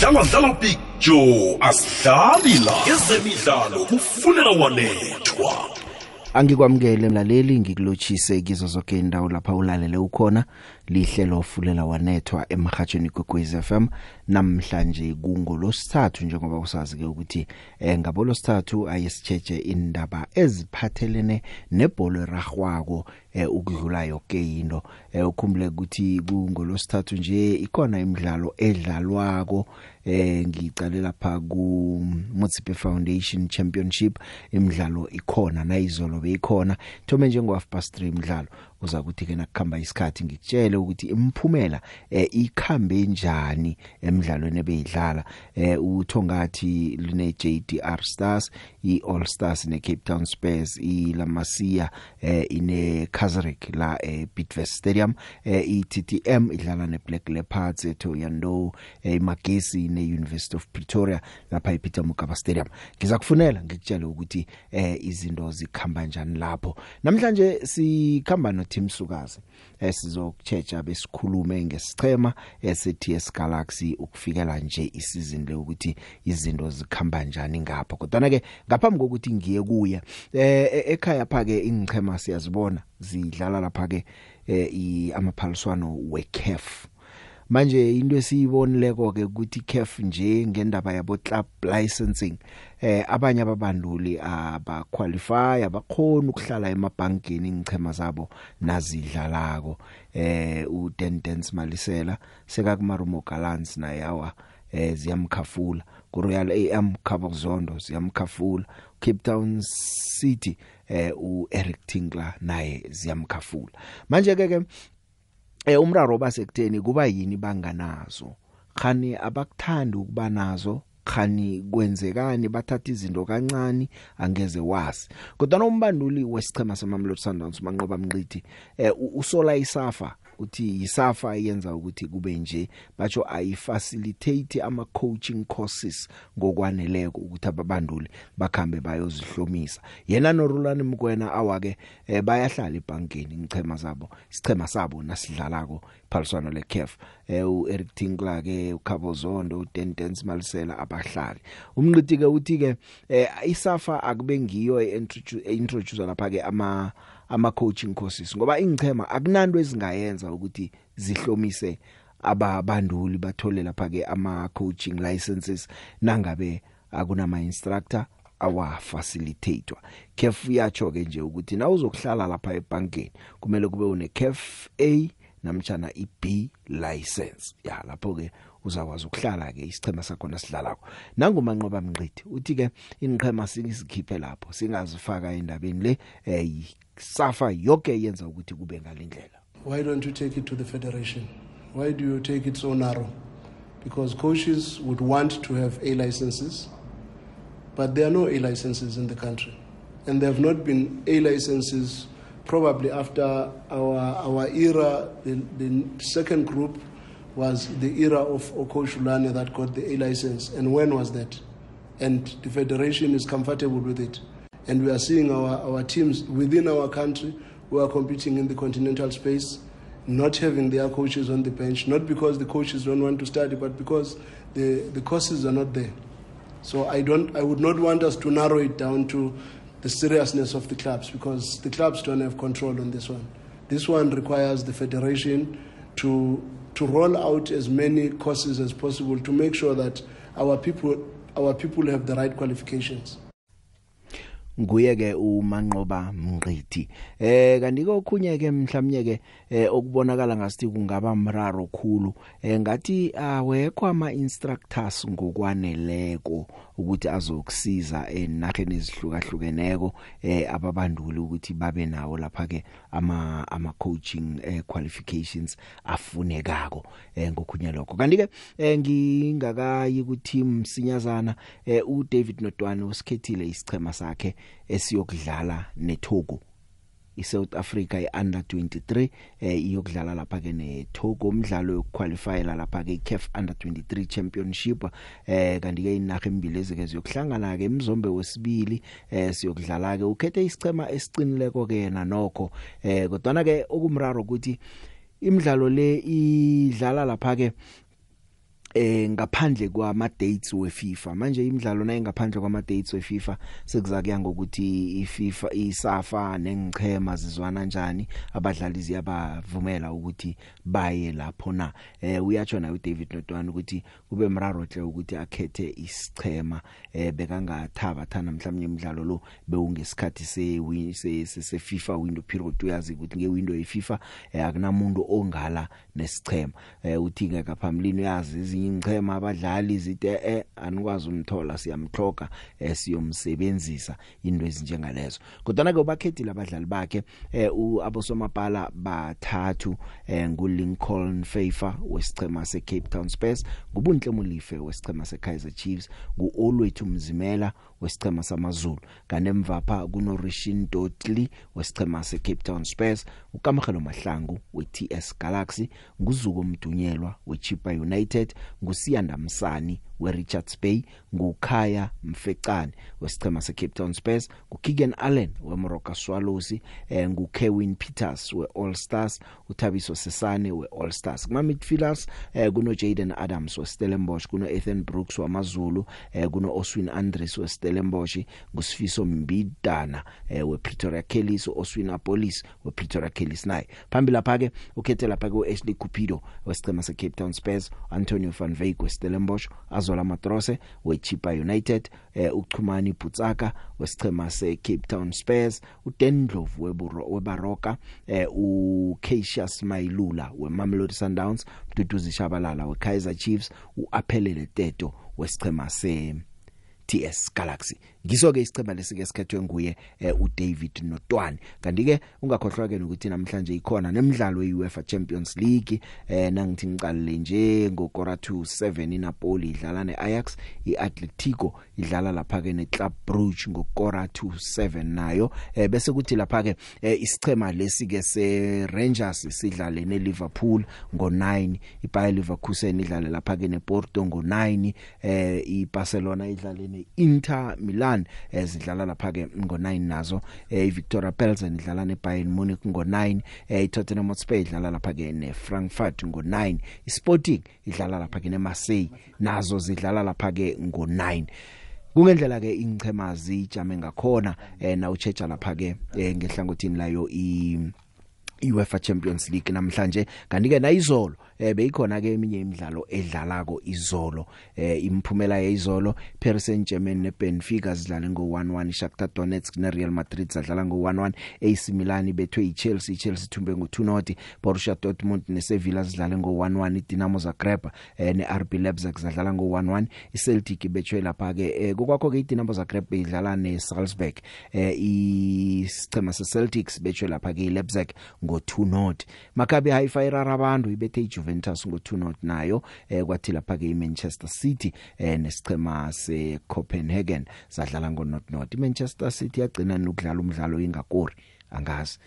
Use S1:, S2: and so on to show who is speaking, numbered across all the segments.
S1: sidlala dlala picture asidlali la ezemidlalo kufuneka wanethwa.
S2: Angikwamukele mlaleli ngikulochise kizo zonke indawo lapha ulalele ukhona. Lihlelo ofulela wanethwa emhathweni kwekwez FM namhlanje kungolosithathu njengoba usazi ke ukuthi eh ngabolosithathu ayisicheche indaba eziphathelene nebhola eragwako eh ukudlula yonke into. Eh ukhumbule ukuthi kungolosithathu nje ikona imidlalo edlalwako eh ngicale lapha ku Mutsipe Foundation Championship. Imidlalo ikhona nayizolo beyikhona. Thome njengo half past 3 imidlalo. Uza kuthi ke nakukhamba isikhathi ngikutshele ukuthi imphumela eh, ikhambe njani emidlalweni ebeyidlala. Eh, uthongathi line JDR Stars i All Stars ne Cape Town Spurs i La Masia eh, ine Kazarek la eh, Bidvest Stadium eh, i TTM idlala ne Black Leopards eThoyando eh, iMagesi ne University of Pretoria lapha ePeter Mokaba Stadium. Ngizakufunela ngikutshele ukuthi eh, izinto zikhamba njani lapho. Namhlanje sikhamba no Tim Sukazi esizokuchecha besikhulume ngesichema eseTS Galaxy ukufikela nje isizini le ukuthi izinto zikhamba kanjani ngapha. Kodwa ke ngaphambi kokuthi ngiye kuya eh ekhaya phake ingchema siyazibona zidlala lapha ke eh amaphaliswano weCAF manje into esiyibonileko ke ukuthi CAF nje ngendaba yabo club licensing eh abanye ababanduli abaqualify abakhona ukuhlala emabhankeni ingchema zabo nazidlalako. Eh uDentens Malisela seka kumarumo Gallants na yawa eh ziyamkhafula. Ku Royal AM Khabozondo ziyamkhafula. Cape Town City eh uEric Tinkler naye ziyamkhafula. Manje ke ke eh umraro basekutheni kuba yini banganazo? Khani abakuthandi ukuba nazo? Khani kwenzekani? Bathatha izinto kancane? Angeze wazi. Kodwa nombanduli wesichema samamelodi Sundowns manqoba mnqithi eh usola isafa uthi yisafa yenza ukuthi kube nje batsho ayifacilitate ama coaching courses ngokwaneleko ukuthi ababanduli bakhambe bayozihlomisa. Yena noRulani Mkwena awake eh, bayahlala ebankeni ngichema zabo sichema sabo nasidlalako phaliswano leCAF eh uEric Tinkler ke uKhabozondo uDentens Malisela abahlali. Umnqiti ke uthi ke eh, isafa akube ngiyo eintroduce lapha ke ama ama coaching courses ngoba ingchema akunanto ezingayenza ukuthi zihlomise ababanduli bathole lapha ke ama coaching licenses nangabe akunama instructor awa facilitator CAF yacho ke nje ukuthi na uzokuhlala lapha ebankeni kumele kube une CAF A namtjana iB license ya lapho ke uzakwazi ukuhlala ke isichema sakho nasidlalako nanguma nqoba mnqithi uthi ke inqhema singizikhiphe lapho singazifaka endabeni le eh safa yonke yenza ukuthi kube ngalendlela
S3: Why don't you take it to the federation? Why do you take it so narrow? Because coaches would want to have A licenses, but there are no A licenses in the country. And there have not been A licenses probably after our, our era, the, the second group was the era of Okoshulane that got the A license. And when was that? And the federation is comfortable with it. And we are seeing our, our teams within our country who are competing in the continental space not having their coaches on the bench, not because the coaches don't want to study, but because the, the courses are not there. So I don't I would not want us to narrow it down to the seriousness of the clubs because the clubs don't have control on this one. This one requires the federation to to roll out as many courses as possible to make sure that our people our people have the right qualifications.
S2: nguye ke umanqoba mnqithi eh kanti kokhunye ke mhlawumnye ke eh, okubonakala ngasithi kungaba mraro khulu. Eh, ngathi awekho ama instructors ngokwaneleko ukuthi azokusiza enaheni ezihlukahlukeneko eh ababanduli ukuthi babe nawo lapha ke ama ama coaching eh, qualifications afunekako eh ngokhunye lokho. Kanti ke eh, ngingakayi ku team sinyazana eh u David Nodwane usikhethile isichema sakhe esiyokudlala neTogo iSouth Africa iUnder 23 eh iyokudlala lapha ke neTogo umdlalo yokuqualifyela lapha ke iCAF Under 23 Championship eh kanti ke inaga embilezi ke ziyokuhlangana ke emzombe wesibili eh siyokudlala ke. Ukhethe isicema esiqinileko ke yena nokho eh kodwa ke okumraro ukuthi imidlalo le idlala lapha ke eh eh ngaphandle kwama dates weFIFA. Manje imidlalo naye ngaphandle kwama dates weFIFA sekuza kuya ngokuthi iFIFA isafa nengichema zizwana kanjani abadlali ziyabavumela ukuthi baye lapho na. Eh uyatsho naye uDavid Notwana ukuthi kube mraro hle ukuthi akhethe isichema eh bekangathaba thana mhlawumnye imidlalo lo bewungesikhathi se se FIFA window period. Uyazi ukuthi nge window yeFIFA eh, akunamuntu ongala nesichema eh uthi ngakaphambilini uyazi ezinye ingchema abadlali zite eh anikwazi umthola siyamthloga eh siyomsebenzisa into ezinjengalezo. Kodwa ke ubakhethile abadlali bakhe eh abosomapala bathathu eh nguLincoln Favor wesichema seCape Town Spurs ngubunhle mulife wesichema seKaizer Chiefs nguOlwethu Mzimela wesichema samaZulu. Kanemva pha kunoRishin Dotli wesichema seCape Town Spurs ukamkhelo Mahlangu weTS Galaxy nguzuko Mdunyelwa weChipa United ngusiyanda Msani weRichards Bay ngukhaya Mfecane wesichema seCape Town Spurs nguKigan Allen weMoroka Swallows eh nguKevin Peters weAll Stars uThabiso Sesane weAll Stars. Kuma midfielders eh kuno Jaden Adams weStellenbosch kuno Ethan Brooks wamaZulu eh kuno Oswin Andres weStellenbosch ngusifiso Mbidana eh wePretoria Kellys uOswin Apolis wePretoria Kellys naye. Phambili lapha ke ukhethe lapha kuAshley Cupido wesichema seCape Town Spurs Antonio van Wyk weStellenbosch Azola Matrose weChipa United eh uchumani Putsaka wesichema seCape Town Spurs uDendlovu weburo webaroka eh uCassius Mailula weMamelodi Sundowns Duduzi Shabalala weKaizer Chiefs uAphelele Teto wesichema se TS Galaxy. Ngiso ke isichema lesike sikhethwe nguye eh, uDavid Notwani. Kanti ke ungakhohlwa ke ukuthi namhlanje ikhona nemidlalo yeUEFA Champions League eh nangithi ngiqalile nje ngokora 27 iNapoli idlala neAjax iAtletico idlala lapha ke neClub Brugge ngokora 27 nayo. Eh bese kuthi lapha ke eh, isichema lesike seRangers sidlale neLiverpool ngo9 iBayer Leverkusen idlale lapha ke nePorto ngo9 eh iBarcelona idlale neInter Milan Milan ezidlala lapha ke ngo9 nazo. Eh iVictoria Pilsen idlala neBayern Munich ngo9 eh iTottenham Hotspur idlala lapha ke neFrankfurt ngo9 iSporting idlala lapha ke neMarseille nazo zidlala lapha ke ngo9 kungendlela ke ingchema zijame ngakhona eh na uchecha lapha ke eh, ngehlangothini layo i UEFA Champions League namhlanje. Kanti ke nayizolo eh beyikhona ke eminye imidlalo edlalako izolo eh imphumela yezolo. Paris Saint-Germain neBenfica zidlale ngo1-1 Shakhtar Donetsk neReal Madrid zadlala ngo1-1 AC Milan bethwe iChelsea iChelsea thumbe ngo2-0 Borussia Dortmund neSevilla zidlale ngo1-1 iDinamo Zagreb eh neRB Leipzig zadlala ngo1-1 iCeltic bethwe lapha ke eh, kokwakho ke iDinamo Zagreb beyidlala neSalzburg eh isicema seCeltics bethwe lapha ke iLeipzig ngo2-0 Maccabi Haifa irara abantu ibethe iJuventus Juventus ngo2-0 nayo eh kwathi lapha ke iManchester City eh nesichema seCopenhagen sadlala ngo0-0 iManchester City yagcina nokudlala umdlalo ingakori angazi.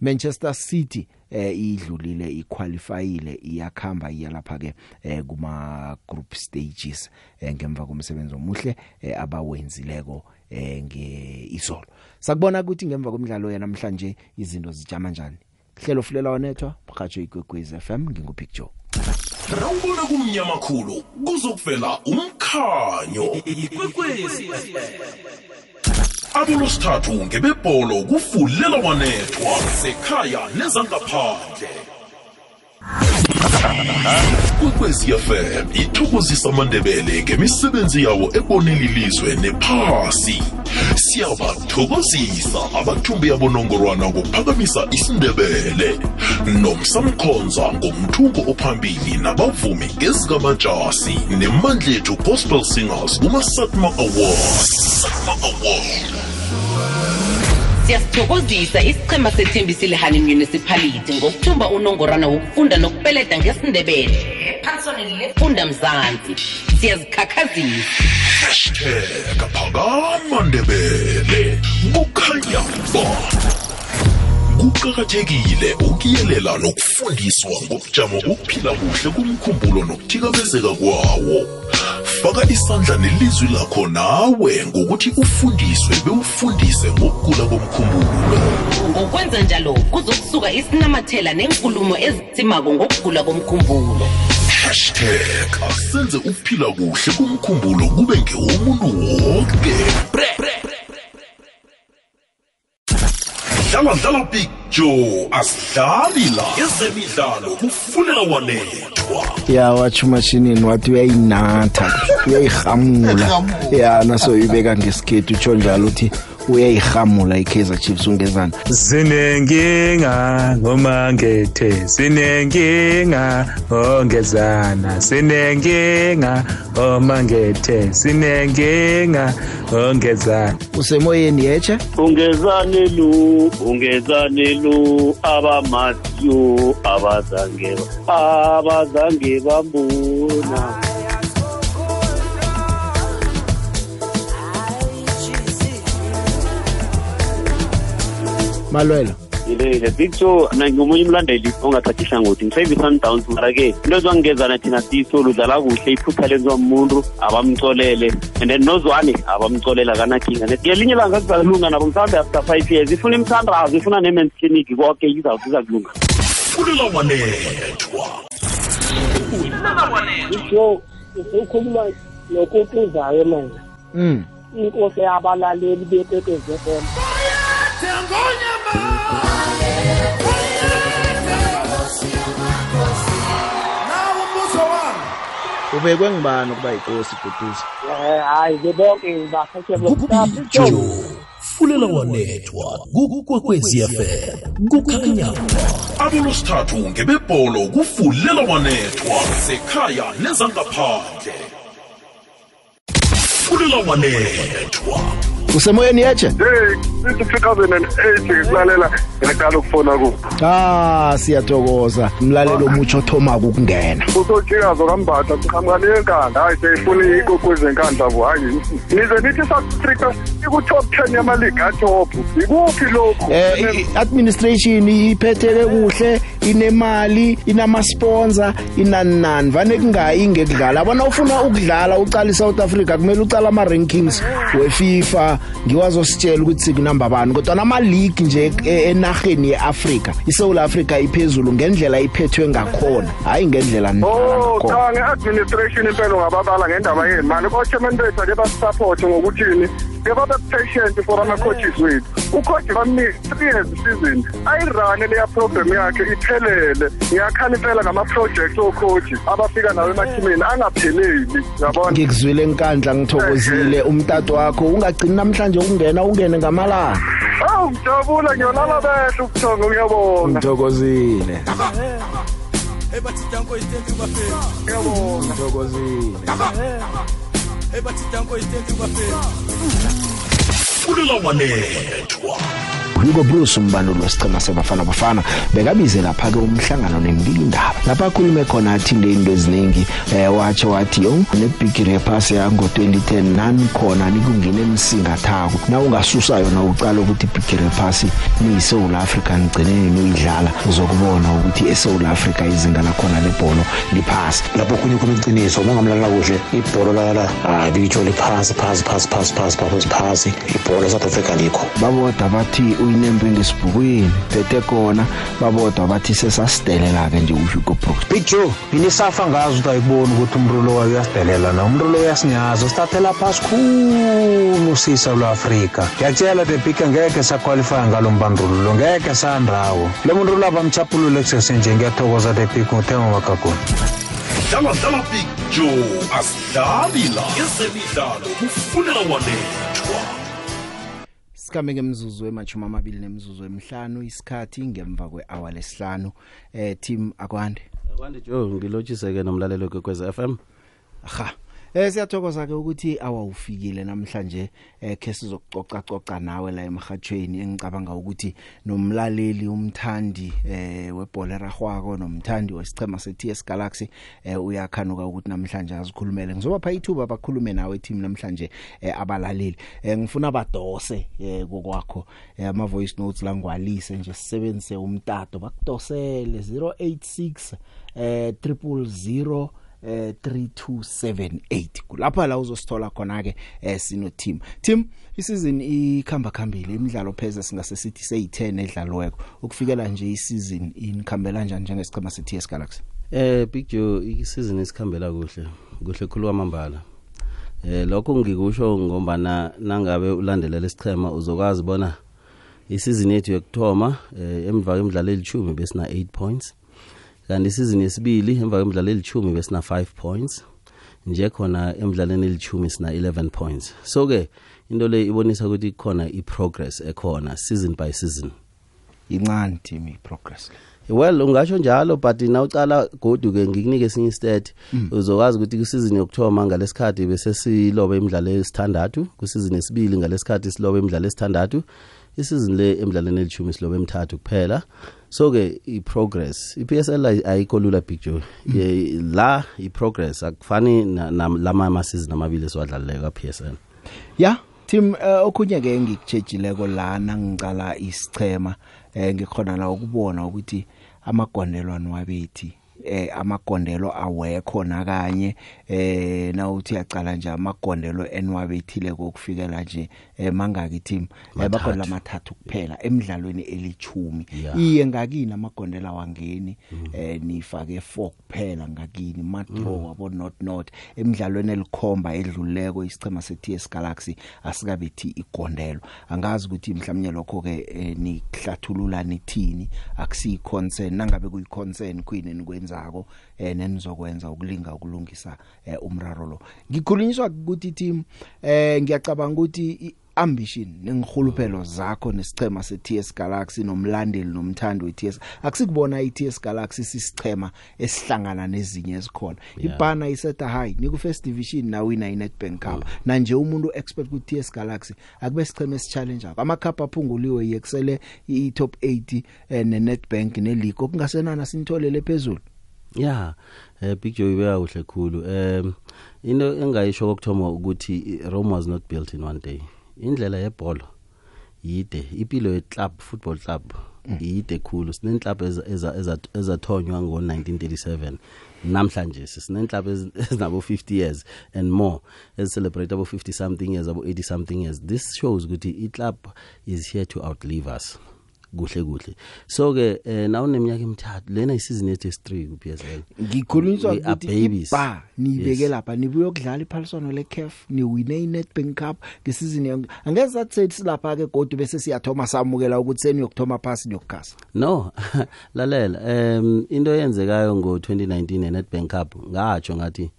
S2: Manchester City eh idlulile iqualifyile iyakhamba iyalapha ke eh kuma group stages eh, ngemva komsebenzi omuhle eh, abawenzileko eh ngeizolo. Sakubona ukuthi ngemva komdlalo yanamhlanje izinto zijama kanjani hlelo fulela wanethwa mhajo igwegwez FM ngingupicture
S1: Rawubona kumnyama khulu kuzokuvela umkhanyo. Ikwekwezi Abulosithathu ngebebholo kufulela wanethwa sekhaya nezangaphandle. Kwekwezi FM ithokozisa amandebele ngemisebenzi yawo ebonela ilizwe nephasi. Siyabathokozisa abathumbi abonongorwana ngokuphakamisa isindebele. Nomsamkhonza ngomthuko ophambili nabavumi ezikamajasi nemandlethu gospel singers kuma-satma awards. Satma Awards.
S4: Siyasithokozisa isichema sethembisile hani municipality ngokuthumba unongorana wokufunda nokupeleda ngesindebele. Ephaliswaneni lefunda mzansi siyazikhakhazisa.
S1: Hashtag phakama ndebele kukhanya ba. Kuqakathekile ukuyelela nokufundiswa ngobujamo bokuphila kuhle kumkhumbulo nokuthikamezeka kwawo. Faka isandla nelizwi lakho nawe ngokuthi ufundiswe bewufundise ngokugula komkhumbulo.
S4: Ngokwenza njalo kuzokusuka isinamathela nenkulumo ezitsimako ngokugula komkhumbulo.
S1: #asenze ukuphila kuhle kumkhumbulo kube ngewomuntu wonke dlala dlala big joe asidlali la ezemidlalo kufunela wanethwa.
S2: Ya wathi umashinini wathi uyayinatha uyayihamula ya naso ibeka ngesikhethu utsho njalo uthi uyayihamula i-kaizer chiefs ungezana
S5: Sinenkinga ngomangethe sinenkinga ongezana? Sinenkinga omangethe sinenkinga ongezana
S2: usemoyeni yeche
S6: ungezane lu ungezane lu abamaziyo abazange abazange bambona
S2: malwelo
S6: ilele big show mina ngingomunye umlandeli ongathathi ihlangothi ngisayibe i-sundowns mara-ke into ezwangingezana thina siso ludlala kuhle iphutha lenziwa muntu abamcolele and then nozwane abamcolela kanakhinga ngelinye ilanga kuzalunga nabo mhlawumbe after five years ifuna imithandazo ifuna ne-mens clinic konke iza kulunga
S1: funela wanethwa.
S7: Isho ukhuluma nokutuzayo manje.
S2: Mm
S7: inkosi yabalaleli beteteze FM
S2: ubekwe ngibani ukuba yinkosi guduza
S7: eh hayi bebonke bakhethe
S1: big joe. Fulela wanethwa kukwekwezi fm kukhanya abolosithathu ngebebholo kufulela wanethwa zekhaya nezangaphandle fulela wanethwa
S2: usemoyeni yeche
S8: hey sithi 2008 ngikulalela ngaqala ukufona ku
S2: ah siyathokoza. Umlalelo omutsho othomako ukungena.
S8: Usojikazo kambatha siqhamuka nenkandla hayi seyifuna ikokwezi enkandla bo hayi. Nize nithi South Africa iku-top 10 yamaligi atop. Ikuphi lokhu?
S2: Eh i- administration iphetheke kuhle inemali inama-sponsor inani nani vane kungayi ngekudlala. Abona ufuna ukudlala ucala i-south africa kumele ucala ama-rankings wefifa. Ngiwazositshela ukuthi sikunamba bani kodwa nama-league nje e- enarheni ye-afrika isouth africa iphezulu ngendlela iphethwe ngakhona. Hhayi ngendlela nidlala
S8: Oh
S2: ngakhona
S8: cha nge-administration impela ungababala ngendaba yemali ko-chairman bethu ake basisapothe ngokuthini? Ke babe patient for ama-coaches wethu. Ucoach bamnika three years season ayirane leya program yakhe iphelele. Ngiyakhala impela ngama-project ocoach abafika nawo emathimeni angapheleli yabona?
S2: Ngikuzwile enkandla ngithokozile umtato wakho. Ungagcini namhlanje ukungena ungene ngamalanga.
S8: Awu ngijabula ngiyolala behle ubuthongo ngiyabonga
S2: ngithokozile.
S8: Ngiyabonga
S2: ngithokozile.
S1: Fulela wanethwa.
S2: Hugo Bruce umbanduli wesichema sebafana bafana. Bekabize lapha ke umhlangano nembilindaba lapha akhulume khona athinde into eziningi eh watsho wathi yo nebig repass yango 2010 nani khona nikungena emsingathako. Na ungasusa yona uqala ukuthi big repass ni South Africa ngcine noyidlala uzokubona ukuthi eSouth Africa izinga lakhona lebhola liphasi.
S9: Lapho kunye khona iqiniso uma ngamlala kuhle ibhola lala hayi bitsho liphasi phasi phasi phasi phasi phasi phasi ibhola South Africa likho
S2: baboda bathi uyinembe ngesibhukweni bethe khona baboda bathi sesasidelela ke nje uHugo Brooks
S5: Big Joe binisafa ngazo ukuthi ayiboni ukuthi umrulo wayo uyasidelela na? Umrulo uyasinyaza sithathela phasi khulu sisa lwa-afrika. Ngiyakutshela the big ngeke saqualifya ngalo mbandululo ngeke sandawo lo muntu laba mchapulule kusesenje ngiyathokoza the big nguthema magagoni
S1: dlala dlala big joe asidlali la. Ezemidlalo kufunela wanethwa.
S2: Sikhambe ngemzuzu emachumi amabili nemzuzu emihlanu isikhathi ngemva kwehour lesihlanu. Eh team akwande.
S10: Kwande Joe ngilotshise ke nomlalelo kwekwez FM.
S2: ha Eh siyathokoza ke ukuthi awawufikile namhlanje eh ke sizokucoca coca nawe la emhathweni engicabanga ukuthi nomlaleli umthandi eh webhola ragwako nomthandi wesichema seTS Galaxy eh uyakhanuka ukuthi namhlanje azikhulumele. Ngizobapha ithuba bakhulume nawe team namhlanje eh abalaleli. Eh ngifuna badose eh kokwakho. Eh, ama voice notes la ngwalise nje sisebenzise umtato. Bakudosele 086 eh 000 eh 3278 kulapha la uzosithola khona ke eh sino team team isizin ikhamba khambile imidlalo pheze singase sithi seyi10 edlalweko ukufikela nje isizin inkhambela kanjani njengesichema seTS Galaxy?
S10: Eh Big Joe isizini esikhambela kuhle kuhle khulu kwamambala. Eh lokho ngikusho ngombana nangabe ulandelela isichema uzokwazi bona isizini yethu yokuthoma eh emva kwemidlalo elithumi besina 8 points. Kanti isizini yesibili emva kwemidlalo elithumi besina 5 points nje khona emidlalweni elithumi sina 11 points. So ke into le ibonisa ukuthi khona i-progress ekhona season by season.
S2: Incane team i-progress
S10: well ungasho njalo but nawucala godu ke ngikunike esinye istat. Uzokwazi ukuthi kusizini yokuthoma ngalesikhathi bese silobe imidlalo esithandathu kusizini yesibili ngalesikhathi silobe imidlalo esithandathu isizini le emidlalweni elithumi silobe emithathu kuphela. So ke i-progress i-PSL ayi- ayikho lula big joe. Ye- la i-progress akufani na- na- lama amasizini amabili esiwadlalile kwa-PSL
S2: ya team uh, okhunye ke ngikutshejileko lana ngicala isichema eh ngikhona la ukubona ukuthi amagondelwano wabethi eh amagondelo awekho nakanye eh na uthi yacala nje amagondelo enwabethile kokufikela nje eh mangaki team eh bakhona lamathathu kuphela emidlalweni elithumi iye ngakini amagondela wangeni eh nifake 4 kuphela ngakini madraw wabo not not. Emidlalweni elikhomba edluleko isichema seTS Galaxy asikabethi igondelo. Angazi ukuthi mhlawumnye lokho ke eh, nihlathulula nithini akusi concern nangabe kuyi concern kwini nikwenzako eh nenizokwenza ukulinga ukulungisa eh, umraro lo. Ngikhulunyiswa ukuthi team eh ngiyacabanga ukuthi i- ambition nengihuluphelo zakho nesichema seTS Galaxy nomlandeli nomthandi weTS akusikubona iTS Galaxy sisichema esihlangana nezinye ezikhona.
S10: Yeah.
S2: ibhana iseta high niku first division na wina iNetbank Cup. Na nje umuntu expect ku TS Galaxy akube sicheme esichallenge akho amacup aphunguliwe yekusele i top 8 eh, neNetbank neleague. Okungasenana sinitholele phezulu.
S10: Ya eh big joe ibeka kuhle khulu. Um into engayisho kokuthoma ukuthi rome was not built in one day. Indlela yebhola yide ipilo ye-club football club yide khulu. Sinenhlabhu ezathonywa ngo-1937 namhlanje sinenhlabhu ezinabo 50 years and more ezicelebrate abo 50 something years abo 80 something years. This shows ukuthi i-club is here to outlive us. Kuhle kuhle. So ke eh, nawuneminyaka emithathu lena isizini yethu esi3 ku PSL
S2: ngikhulunyiswa ukuthi
S10: babies.
S2: ba nibeke
S10: Yes.
S2: lapha nibuye ukudlala iphaliswano leCAF niwine iNetbank Cup ngesizini yonke. Angeze sathi silapha ke godwa bese siyathoma samukela ukuthi seniyokthoma phasi niyokukhasa
S10: no lalela um into eyenzekayo ngo-2019 eNetbank Cup ngatsho ngathi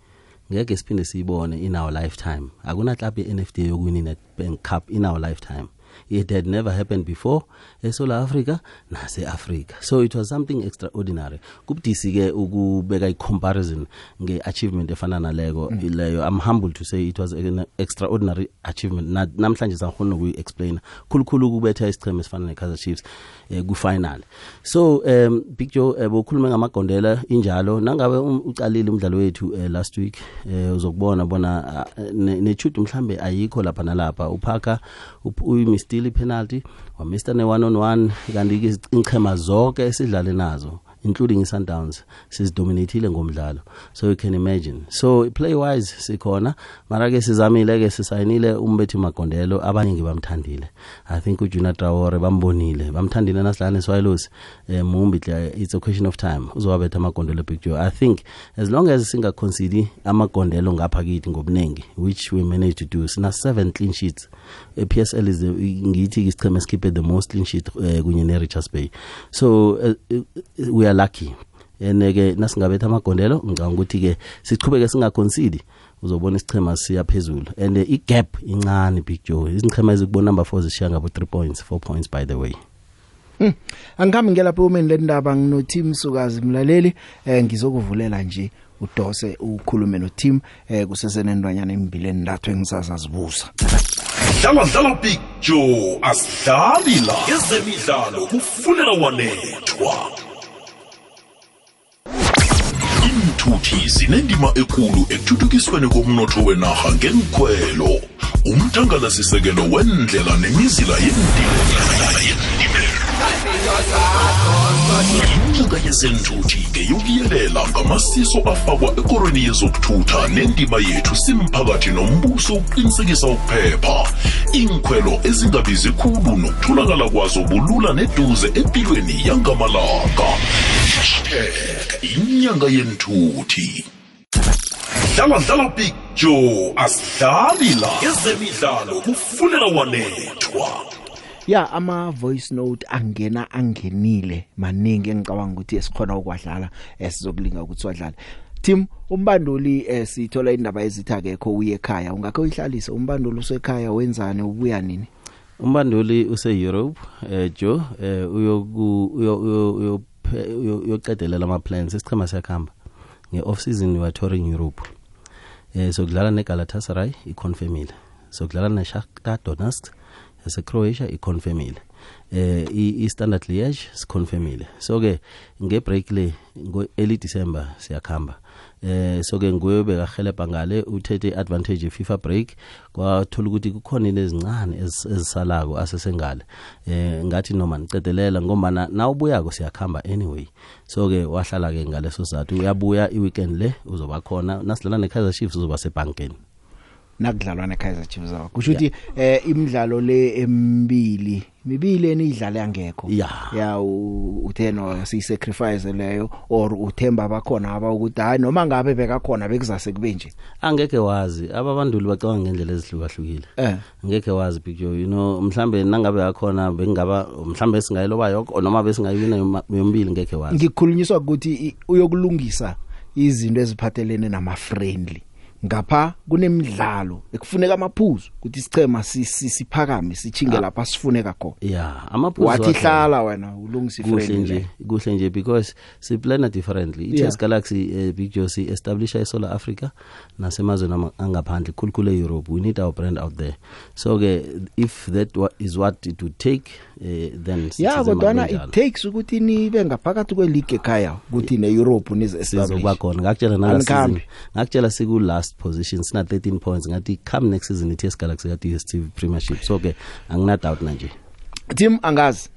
S10: ngeke siphinde siyibone in our lifetime. Akuna club ye-NFD yokuwina iNetbank Cup in our lifetime. It had never happened before eSouth Africa nase-Africa so it was something extraordinary kubudisi ke ukubeka i-comparison nge-achievement efana naleko leyo i'm humble to say it was an extraordinary achievement Na- namhlanje sangikhona nokuyi-explaina khulukhulu ukubetha isicheme esifana ne-kaizer chiefs eh, ku-final so um big joe eh, bokhulume ngamagondela injalo nangabe um- ucalile umdlalo wethu eh, last week eh, uzokubona bona ah, ne- nechude mhlambe ayikho lapha nalapha uphaka uyimistile ipenalty wamista ne-one on one kanti-ke izichema zonke esidlale nazo including i-sundowns sizidominathile ngomdlalo. So you can imagine. So play wise sikhona. Mara-ke sizamile-ke sisayinile umbethi magondelo abaningi bamthandile. I think ujuna traore bambonile bamthandile nasidlala neswayilosi um mumbi hle it's a question of time. Uzowabetha amagondelo picture i think as long as singaconcedi amagondelo ngapha kithi ngobuningi which we manage to do sina seven clean sheets. i-PSL is the, ngithi isicheme esikhiphe the most clean sheet uh, kunye ne-Richards Bay. So uh, uh, we are lucky. Ene-ke nasingabetha amagondelo ngicabanga ukuthi-ke sichubeke singaconcedi uzobona isichema siya phezulu. And uh, i-gap incane big joe. Izichema ezikubona number four zishiya ngabo 3 points 4 points by the way.
S2: Hmm. Angikhambi ngelapha umeni lendaba ngino team sukazi mlaleli. Eh ngizokuvulela nje udose ukhulume no team eh kusesenendwanyana embili endathu engisazazibuza.
S1: Dlala dlala big joe asidlali la ezemidlalo kufunela wanethwa. Iinthuthi zinendima ekulu ekuthuthukisweni komnotho wenarha ngenkhwelo umthangalasisekelo wendlela nemizila yendlela inhlaka yezenthuthi-ke yokuyelela ngamasiso afakwa ekorweni yezokuthutha nendima yethu simphakathi nombuso ukuqinisekisa ukuphepha. Inkhwelo ezingabizi khulu nokutholakala kwazo bulula neduze empilweni yangamalanga. Hashtag inyanga yenthuthi dlala dlala big joe asidlali la. Ezemidlalo kufunela wanethwa.
S2: Ya ama voice note angena angenile maningi. Engicabanga ukuthi esikhona ukwadlala esizokulinga ukuthi wadlale. Tim umbanduli eh, sithola indaba ezithi akekho uye ekhaya. Ungakho uyihlalise umbanduli usekhaya wenzani ubuya nini?
S10: Umbanduli use Europe eh Joe eh uyoku uyo uyoqedelela ama plans isichema siyakhamba nge off season we are touring Europe. Eh sokudlala neGalatasaray iconfirmile sokudlala neShakhtar Donetsk yaseCroatia iconfirmile eh iStandard Liège siconfirmile so ke ngebreak le ngo early December siyakhamba. Eh so ke nguye bekahelebha ngale uthethe advantage FIFA break. Kwathola ukuthi kukhona into ezincane ezisalako asesengale. Eh ngathi noma nicedelela ngoba na ubuyako siyakhamba anyway. So ke wahlala ke ngaleso sizathu uyabuya iweekend le uzoba khona. Nasidlala neKaizer Chiefs uzoba sebankeni
S2: nakudlalwa neKaizer Chiefs zawo kusho ukuthi eh imidlalo le emibili mibili enidlala yangekho
S10: ya
S2: ya utheno si sacrifice leyo or uthemba bakhona aba ukuthi hayi noma ngabe bekakhona bekuzase kube nje.
S10: Angeke wazi ababanduli bacabanga ngendlela ezihlukahlukile.
S2: Eh.
S10: Angeke wazi picture you know mhlambe nangabe yakhona bengaba mhlambe singayiloba yonke noma besingayiwina yombili ngeke wazi.
S2: Ngikhulunyiswa ukuthi uyokulungisa izinto eziphathelene nama friendly ngapha kunemidlalo ekufuneka amaphuzu ukuthi isichema siphakame sichinge lapha sifuneka khona
S10: yeah amaphuzu
S2: wathi hlala wena ulungisa
S10: kuhle nje kuhle nje because si plan differently. iTS yeah. Galaxy uh, Big Joe si establish eSouth Africa nasemazweni angaphandle khulukhulu eEurope. We need our brand out there. So ke if that is what it would take uh, then
S2: yeah kodwa it takes ukuthi nibe ngaphakathi kweleague ekhaya ukuthi neEurope nize establish
S10: sizokuba khona ngakutshela nala ngakutshela siku last position sina 13 points. Ngathi come next season iTS Galaxy ka DStv Premiership so ke angina doubt manje.
S2: Team angazi.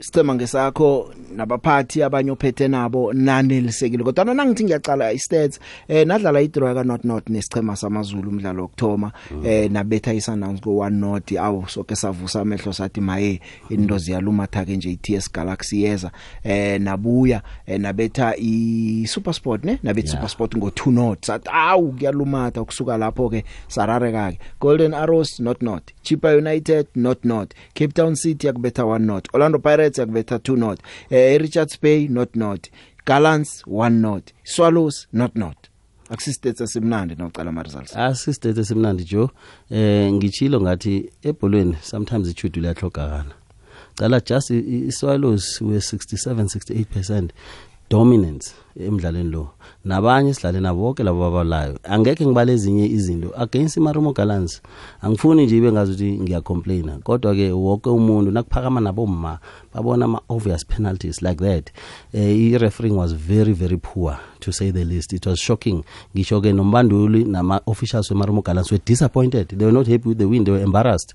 S2: Sicema ngesakho nabaphathi abanye ophethe nabo nanelisekile. Kodwa nangithi ngiyacala istats eh nadlala idraw ka not not nesichema samazulu umdlalo wokthoma mm. eh nabetha iSundowns go 1 not awu soke savusa amehlo sathi maye into ziyalumatha ke nje iTS Galaxy yeza. Eh nabuya eh, nabetha iSuperSport ne? Nabetha yeah. SuperSport ngo 2 not sathi awu kuyalumatha ukusuka lapho ke sarareka ke Golden Arrows not not Chipa United not not Cape Town City yakubetha 1 not Orlando Pirates yakubetha 2 not eh Richards Bay not not Gallants 1 not Swallows not not akusistate esimnandi nocala ama results
S10: asistate esimnandi Joe eh ngichilo ngathi ebholweni sometimes ichudu liyahlogakana cala just iswallows we 67 68% dominance emidlalweni lo. Nabanye sidlale nabo bonke labo babalayo angeke ngibale ezinye izinto against iMarumo Gallants angifuni nje ibe ngazuthi ngiyacomplaina kodwa ke wonke umuntu nakuphakama nabomma babona ama obvious penalties like that. Eh i refereeing was very very poor to say the least. It was shocking. Ngisho ke nombanduli nama officials weMarumo Gallants were disappointed. They were not happy with the win. They were embarrassed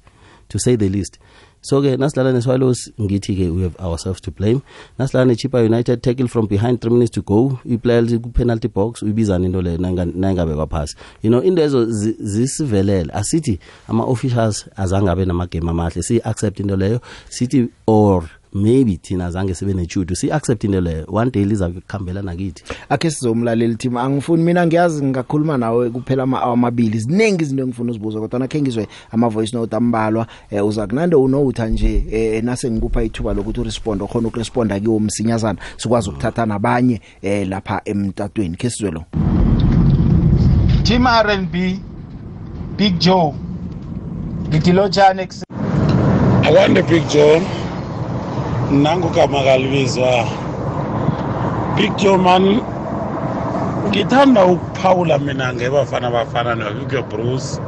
S10: to say the least. So ke nasidlala neswallows ngithi ke we have ourselves to blame. Nasidlala nechipa united tackle from behind 3 minutes to go. Iplayer ku penalty box uyibizana into le nangabe kwaphasi you know indezo zisivelele. Asithi ama officials azangabe namagame amahle. Si accept into leyo. Sithi or maybe thina zange sibe nechudu si accept into leyo one day liza kukhambela nakithi
S2: akhe sizomlalela team angifuni mina ngiyazi ngakhuluma nawe kuphela ama amabili. Ziningi izinto engifuna uzibuza kodwa nakhe ngizwe ama voice note ambalwa eh, uza kunande unowutha nje eh, nase ngikupha ithuba lokuthi uresponde khona ukuresponda kiwo msinyazana sikwazi ukuthatha nabanye eh, lapha emtatweni. Ke sizwe lo.
S11: Team R&B Big Joe ngidilotshane
S12: Akwande Big Joe. Nangugama kalibizwa Joe man. Ngithanda ukuphawula mina ngebafana bafana noHugo Bruce.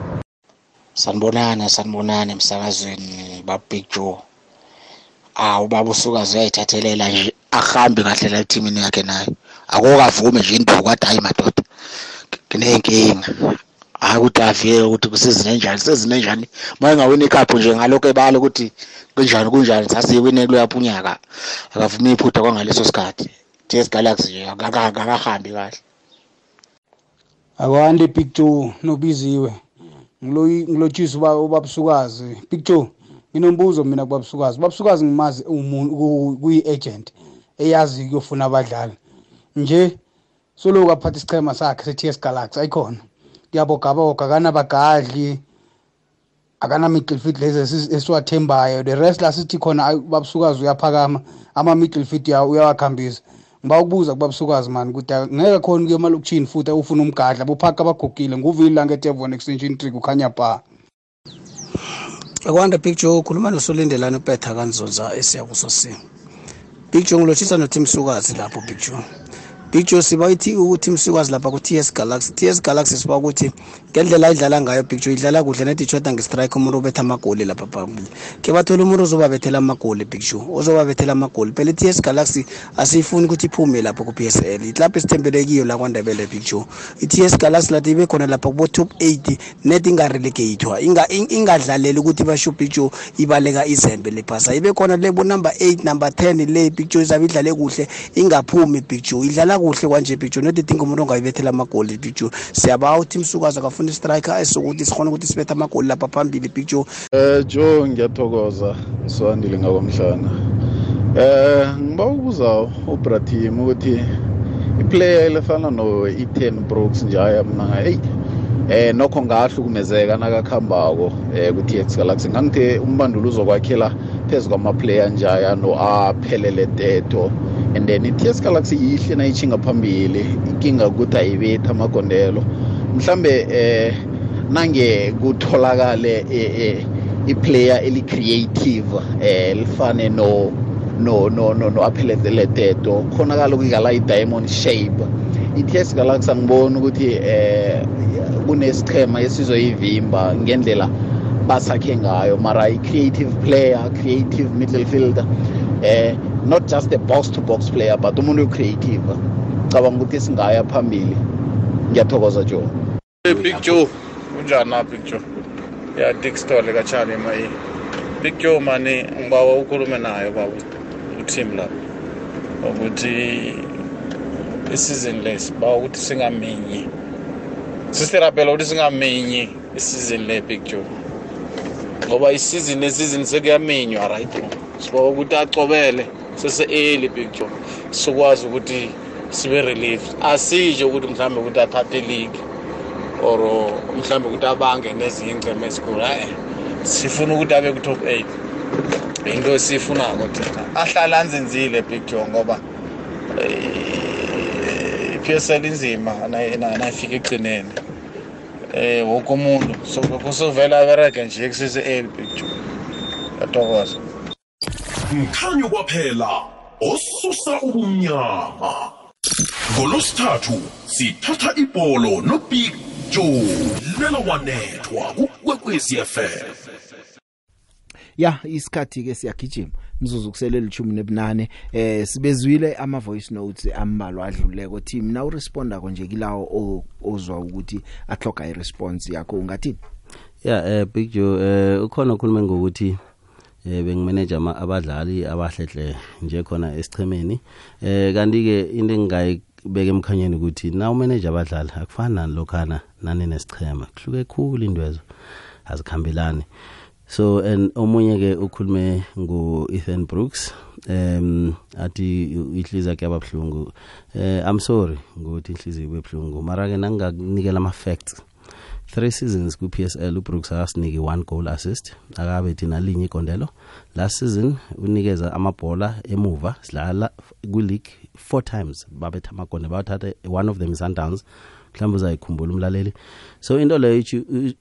S13: Sanibonana sanibonana emsakazweni babig joe. Awu baba usukazi uyayithathelela nje ahambe kahle la ethimini yakhe naye. Akukavume nje induku kade hayi madoda. Ngineyinkinga hayi ukuthi avike ukuthi kusizini enjani sizini enjani uma engawini ikhaphu nje ngalokho ebala ukuthi kunjani kunjani sasiyiwine kulapha unyaka akavumi iphutha kwangaleso sikhathi. TS Galaxy nje akakahambi kahle.
S11: Akwande big joe nobiziwe. Ngiloyi ngilotshisa uba ubabusukazi big joe nginombuzo mina kubabusukazi ubabusukazi ngimazi umuntu kuyi-agent eyazi kuyofuna abadlali. Nje soloku aphatha isichema sakhe se-ts galaxy ayikhona. Kuyabogaboga akanabagadli akana-middle field lezi esiwathembayo. The rest la sithi khona babusukazi uyaphakama ama-middle field uyawakhambisa. Ngiba ukubuza kubabusukazi mani ukuthi ngeke khona ukuye emalokishini futhi ufuna umgadla buphaka abagugile. Nguvili la ngetevon extension trick ukhanya ba
S14: akwanda big joe ukhuluma nosolindelane upetha kanzonza esiyakuso simo big joe ngilotshisa notim sukazi lapho big joe. Big joe siba ithi ukuthi msikazi lapha ku-ts galaxy. Ts galaxy siba ukuthi ngendlela idlala ngayo big joe idlala kuhle nethi ishoda ngestrike umuntu ubetha amagoli lapha phambili ke bathola umuntu ozobabethela amagoli big joe ozobabethela amagoli. Phela i-ts galaxy asiyifuni ukuthi iphume lapho ku-p s l. Iklabhu esithembele kiyo la kwandebele big joe. I-ts galaxy lathi ibe khona lapha kubo-top eight net ingarelegate-wa ingadlaleli ukuthi basho big joe ibaleka izembe lephasa. Ibe khona lebo number eight number ten le big joe izabe idlale kuhle ingaphumi big joe. Idlala kuhle kwanje big joe not idinga umuntu ongayibethela amagoli big joe. Siyabawa uthi msukazi akafuna istriker esokuthi sikhona ukuthi sibethe amagoli lapha phambili joe.
S15: Eh joe ngiyathokoza. Siwandile ngakwamhlana eh ngiba ukubuza ubratim ukuthi iplayer elefana no-ethan brooks njaya mna heyi eh nokho ngahlukumezeka nakakhambako eh ku-tx galaxy. Ngangithe umbandulo uzokwakhela phezu kwamaplayer njaya no-aphelele teto and then i-ts galaxy yihle nayitshinga phambili. Inkinga ukuthi ayibethi amagondelo. Mhlambe eh nange kutholakale eh, iplayer eli-creative eh lifane no no no no no aphelele teto. Khonakala ukuyikala i-diamond shape. I-ts galaxy angiboni ukuthi eh kunesichema esizoyivimba ngendlela basakhe ngayo. Mara i-creative player creative middle fielder eh not just a box to box player but umuntu o-creative cabanga ukuthi singaya phambili. Ngiyathokoza joe.
S16: hey big joe. Kunjani na big joe? Ya dick stole kachani mayi big joe mani ngibawa ukhulume nayo baba uteam lapho ukuthi isizini lesi bawa ukuthi singaminyi. Sisirapela ukuthi singaminyi isizini le big joe. Ngoba isizini nesizini sekuyaminywa right? Sibawa ukuthi acobele sese-early big joe. Sikwazi ukuthi sibe relieved asije ukuthi mhlawumbe ukuthi athathe league. Or mhlawumbe ukuthi abange nezinye ingcema ezikhulu hayi sifuna ukuthi abe ku-top eight. Into esiyifunako thina ahlala anzinzile big joe ngoba i-p s l inzima nayifika ekugcineni. Um woke umuntu kusovela aberege nje kusese-early big joe. Yatokoza
S1: mkhanyo kwaphela osusa ubumnyama. Ngolosithathu sithatha ibholo nobig joe lela wanethwa kukwekwezi fm
S2: ya isikhathi ke siyagijima. Mzuzu kuselela ishumi nebunane. Eh sibezwile ama voice notes ambalwa adluleko. Team na uresponda konje kilawo ozwa ukuthi ahloga iresponse yakho. Ungathini?
S10: Yeah eh big joe eh ukhona ukhuluma ngokuthi eh bengimanage ama abadlali abahlehle nje khona esichemeni eh kanti ke into engingayibeka emkhanyeni ukuthi na umanage abadlali akufana lokhana nani nesichema kuhluke khulu indwezo azikhambelani. So and omunye ke ukhulume ngo Ethan Brooks um athi ihliziyo yakhe ababhlungu eh i'm sorry ngokuthi ihliziyo ibebhlungu mara ke nangakunikela ama facts three seasons ku PSL uBrooks akasiniki one goal assist akabe thina linye ikondelo last season unikeza amabhola emuva sidlala ku league four times babetha amagonde bathatha one of them is Sundowns mhlawumbe uzayikhumbula umlaleli. So into leyo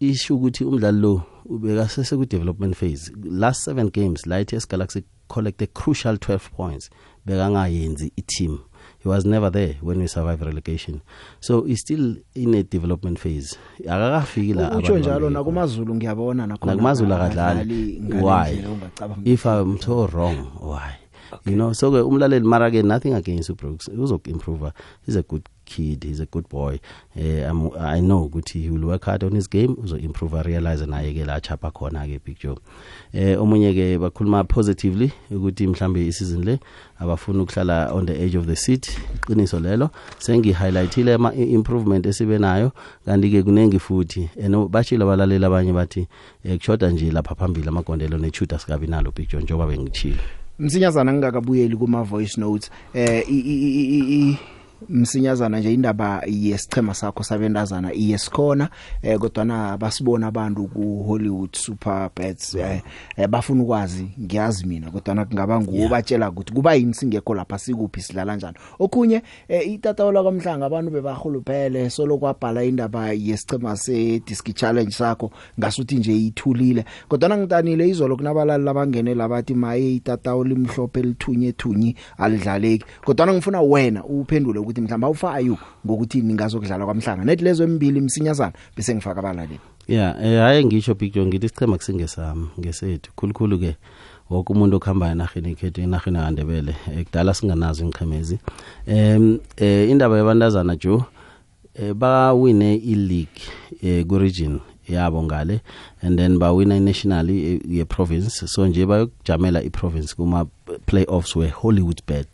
S10: isho ukuthi umdlali lo ubeka sese ku development phase. Last seven games la iTS Galaxy collect a crucial 12 points bekangayenzi i-team. He was never there when we survived relegation. So he's still in a development phase. Akakafiki la
S2: utsho njalo nakumazulu ngiyabona
S10: nakumazulu akadlali. why? if i'm so wrong why? You know so ke umlaleli mara ke nothing against ubrooks uzoku-improve he's a good kid he's a good boy. Eh I'm, i know ukuthi he will work hard on his game. Uzo-improve realize naye ke la chapha khona ke big joe eh omunye ke bakhuluma positively ukuthi mhlambe isizini le abafuna ukuhlala on the edge of the seat. Iqiniso lelo sengi-highlightile ama-improvement esibe nayo. Kanti-ke kuningi futhi and bashilo abalaleli abanye bathi um kushoda nje lapha phambili amagondelo nechuda sikabi nalo big john njengoba bengichile
S2: msinyazana ngingakabuyeli kuma voice notes eh i- i- i- i- i- msinyazana nje indaba yesichema sakho sabentazana iyesikhona eh kodwa na basibona abantu ku Hollywood Super Bets eh, eh bafuna ukwazi ngiyazi mina kodwa na kungaba nguwo batshela ukuthi kuba yini singekho lapha sikuphi sidlala kanjani okunye eh, itatawula kwamhlanga abantu bebahuluphele solo kwabhala indaba yesichema se disc challenge sakho ngasuthi nje ithulile. Kodwa na ngitanile izolo kunabalali labangene labathi maye itatawula imhlophe lithunye thunyi alidlaleki. Kodwa na ngifuna wena uphendule ukuthi mhlamba awufayo ngokuthi ningazokudlala kwamhlanga. Nethi lezo embili msinyazana bese ngifaka abalaleli.
S10: Ya eh hayi ngisho big john ngithi isichema kusingesami ngesethu. Khulukhulu ke wonke umuntu okuhamba enahini ekhethu enahini yakandebele eh, kudala singanazo inqhemezi em eh indaba yabantazana jo eh bawine i-league eh ku-region yabo ngale and then bawina i-national eh, ye-province. So nje bayokujamela i-province kuma-playoffs we-hollywood bed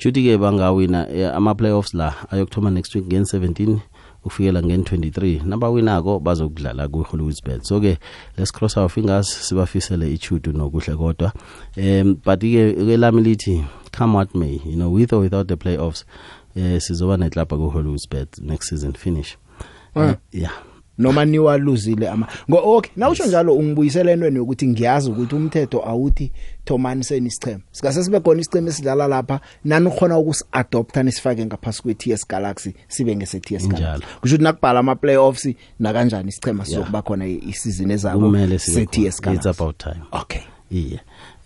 S10: shuthi ke bangawina eh, ama-playoffs la ayokuthoma next week ngen-17 ukufikela ngen-23 nabawinako bazokudlala ku-hollywoodspet so ke let's cross our fingers sibafisele ichudu nokuhle kodwa. Um but ke ke lami lithi come what may you know with or without the playoffs eh sizoba neklabha ku-hollywoodspet next season finish.
S2: Ah.
S10: yeah.
S2: Noma niwaluzile ama ngo okay nawusho njalo ungibuyisela entweni yokuthi ngiyazi ukuthi umthetho awuthi thomaniseni isichema sikase sibe khona isichema esidlala lapha nani khona ukusi-adopta nisifake ngaphasi kwe-ts galaxy sibe ngese-ts
S10: Njalo.
S2: galaxy kusho ukuthi nakubhala ama-playoffs nakanjani isichema sizokuba khona isizini ezako
S10: kumele sibe
S2: se-ts
S10: khona. it's
S2: galaxy.
S10: about time.
S2: Okay.
S10: Iye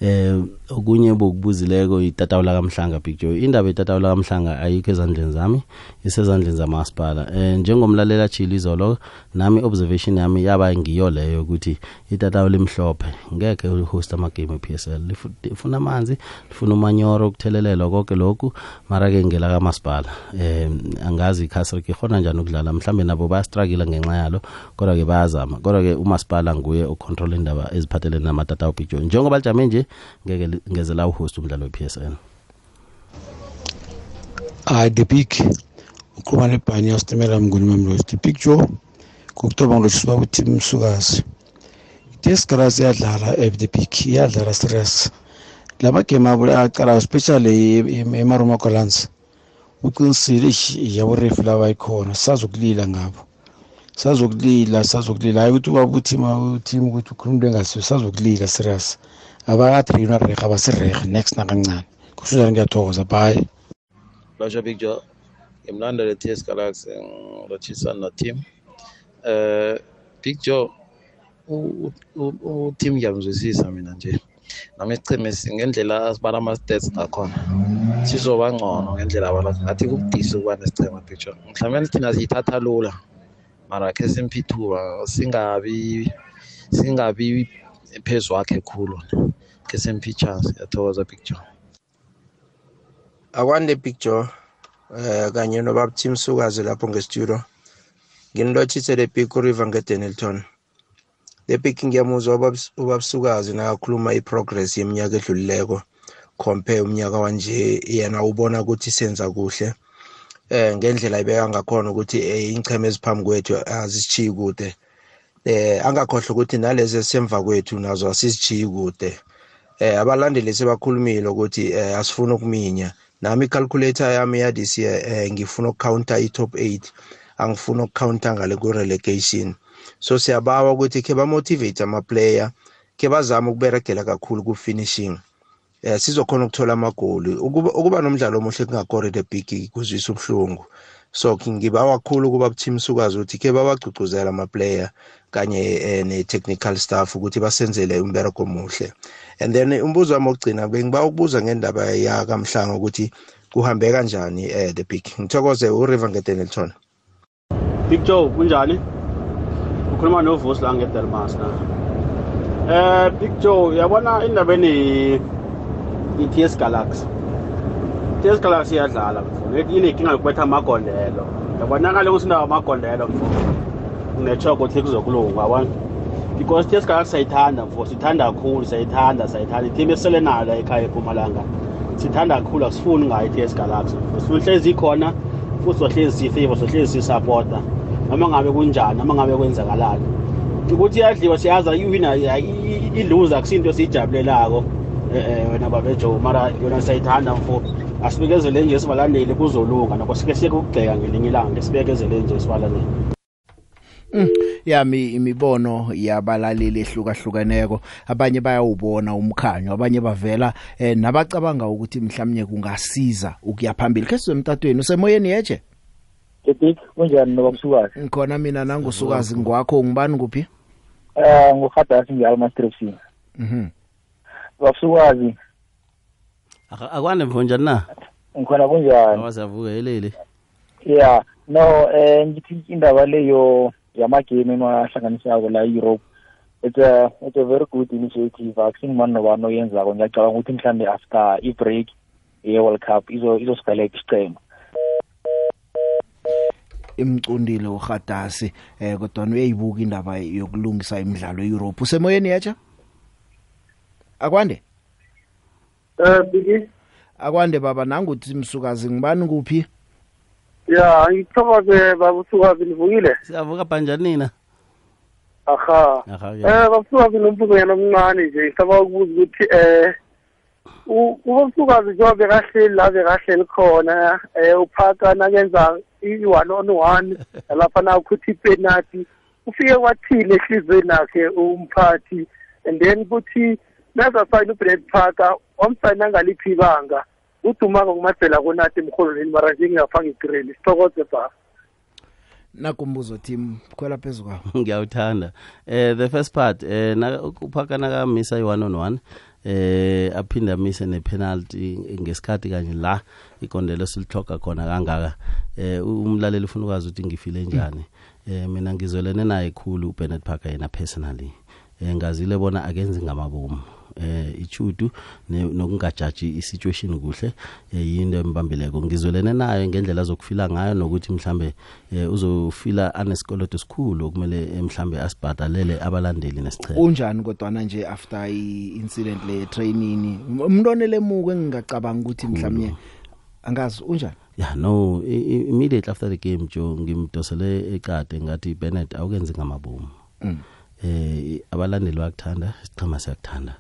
S10: eh okunye bokubuzileko itatawula kamhlanga big joe. Indaba yetatawula kamhlanga ayikho ezandleni zami isezandleni zamasipala eh njengomlalela achile izolo nami observation yami yaba ngiyo leyo ukuthi itatawula imhlophe. Ngeke uhost amagame ePSL Lifu- lifuna amanzi lifuna umanyoro ukuthelelelwa konke lokhu mara ke ngela kamasipala eh angazi iCastle ikhona njani ukudlala mhlambe nabo bayastruggle ngenxa yalo kodwa ke bayazama. Kodwa ke umasipala nguye ocontrol indaba eziphathelene namatatawu big joe. Njengoba lijame nje ngeke li- ngeze la uhost umdlalo wePSL
S14: hayi the big. Uqhuba nebhani yasitimela mnguni mamlosi the big joe. Kokutoba ngilotshisiba kuthi msukazi. Itesgaras iyadlala eh, the big iyadlala serious la magame abo aqalayo especially emaroma golans uqinisile ish yaborefu laba ikhona sazokulila ngabo. Sazokulila sazokulila hayi ukuthi ubaba uthima uthima ukuthi ukhuluma into engasiyo sazokulila serious abakatreyinwa rehe abasirehe next nakancane. Kusho njani ngiyathokoza. Bye.
S17: Lasha Big Joe. Ngimlandele TS Galaxy ngilotshisa no team eh Big Joe u- u- u- team ngiyamzwisisa mina nje. Nami isicheme si- ngendlela asibala ama-stats ngakhona sizoba ngcono ngendlela abala. Ngathi kubudisi ukuba nesichema Big Joe. Mhlawumbe thina siyithatha lula mara khe simphi ithuba singabi singabi phezu wakhe khulu khe simphi ichance yathokoza Big Joe
S18: akwande big joe eh kanye nobaba team sukazi lapho ngestudio. Nginilotshise le big river ngedenilton le big ngiyamuzwa ubab- ubabsukazi nakakhuluma i-progress yeminyaka edlulileko compare umnyaka wanje yena ubona ukuthi senza kuhle. Eh ngendlela ibeka ngakhona ukuthi eh, ingcheme eziphambi kwethu azisichiyi kude. Eh angakhohlwa ukuthi nalezi esemva kwethu nazo asisichiyi kude. Eh abalandeli sebakhulumile ukuthi eh, asifuna ukuminya. Nami i-calculator yami ya this year eh, ngifuna ukucounter i-top 8 angifuna ukucounter ngale ku-relegation so siyabawa ukuthi khe bamotivate ama-player khe bazame ukuberegela kakhulu ku-finishing. Eh sizokhona ukuthola amagoli ukuba, nomdlalo omuhle kungakore the big kuzwisa ubuhlungu. So ngibawa kakhulu kuba team sukazi ukuthi ke babagcugcuzela ama-player kanye eh, ne-technical staff ukuthi basenzele umbereko omuhle and then umbuzo wami wokugcina bengiba ukubuza ngendaba yakamhlanga ukuthi kuhambe kanjani eh, the big ngithokoze uriver ngedenelton
S19: Big Joe kunjani? Ukhuluma novusi la ngeDelmas na. Eh Big Joe yabona indabeni i-ts galaxy i-ts galaxy iyadlala mfo inenkinga yokubetha amagondelo. Yabonakala ukuthi nawo amagondelo mfo kunetshoko ukuthi kuzokulunga yabona? Because ts galaxy sayithanda mfo sithanda kakhulu sayithanda sayithanda ithim esele nayo la ekhaya epumalanga sithanda kakhulu akusifuni ngayo i-ts galaxy mfo sifuna hlezi ikhona futhi sohlezi siyifavor sohlezi siyisapota noma ngabe kunjani noma ngabe kwenzakalani. Ukuthi iyadliwa siyaza iwina iluza kusinto esiyijabulelako eh wena babejo mara yona sayithanda mfo asibekezele nje sibalandeli kuzolunga nako sike siye kugxeka ngelinye ilanga sibekezele nje sibalandeli
S2: Mm, yami imibono yabalaleli ehlukahlukeneko. Abanye bayawubona umkhanyo abanye bavela eh, nabacabanga ukuthi mhlawumnye kungasiza ukuya phambili. Ke sizemtatweni usemoyeni yeje
S20: Big kunjani nobamsukazi
S2: ngikhona mina nangusukazi ngwakho ngibani kuphi?
S20: Eh nguhadasi ngiyalmastrepsi
S2: mhm.
S20: Babsukazi
S10: akwande mfo njani na?
S20: Ngikhona kunjani?
S10: Awazavuka elele
S20: yeah no eh ngithi indaba leyo yamagame enwahlanganisako la Europe it's a it's a very good initiative. Akusingimani nobani oyenzako? Ngiyacabanga ukuthi mhlambe after i-break ye-world cup izo izosigalela isiqhema.
S2: Imcundile ugadasi eh kodwa uyayibuka indaba yokulungisa imidlalo eEurope. Usemoyeni yacha akwande?
S8: Eh bigi
S2: akwande baba nanguthi msukazi ngibani kuphi
S8: ya ngithokoze babusukazi nivukile?
S10: Siyavuka banjani nina?
S8: Aha.
S10: Aha
S8: eh babusukazi nombuzo yana omncane nje ngicaba ukubuza ukuthi eh ubamsukazi njengoba bekahleli la bekahleli khona eh uphaka nakenza i-one on one lapha nakuthi ipenati ufike kwathile ehlizweni nakhe umphathi and then kuthi nazasayina ubrad parker wamsayina ngaliphi ibanga udumaka kumadzela konati emrholweni mara nje ngingafanga igreli sithokoze ba
S2: nakumbuzo team khwela phezulu kwawo
S10: ngiyawuthanda. Eh the first part eh na uphaka nakamisa i-one on one eh aphinde amise nepenalty ngesikhathi kanye la ikondelo silithoga khona kangaka. Eh umlaleli ufuna ukwazi ukuthi ngifile njani? Eh mina ngizolene naye khulu uBennett Parker yena personally. Eh ngazile bona akenzi ngamabomu. Eh ichudu nokungajaji isituation kuhle yinto embambeleko. Ngizwelene nayo ngendlela azokufila ngayo nokuthi mhlambe uzofila anesikoloto esikhulu okumele mhlambe asibhadalele abalandeli nesicheme
S2: unjani kodwa nje after i-incident le training? Umntwana lemuko engingacabanga ukuthi mhlawumnye angazi unjani?
S10: Yeah no immediately after the game jo ngimdosele ekade ngathi Bennett awukenzi ngamabomu.
S2: Mm.
S10: eh abalandeli bayakuthanda isichema siyakuthanda.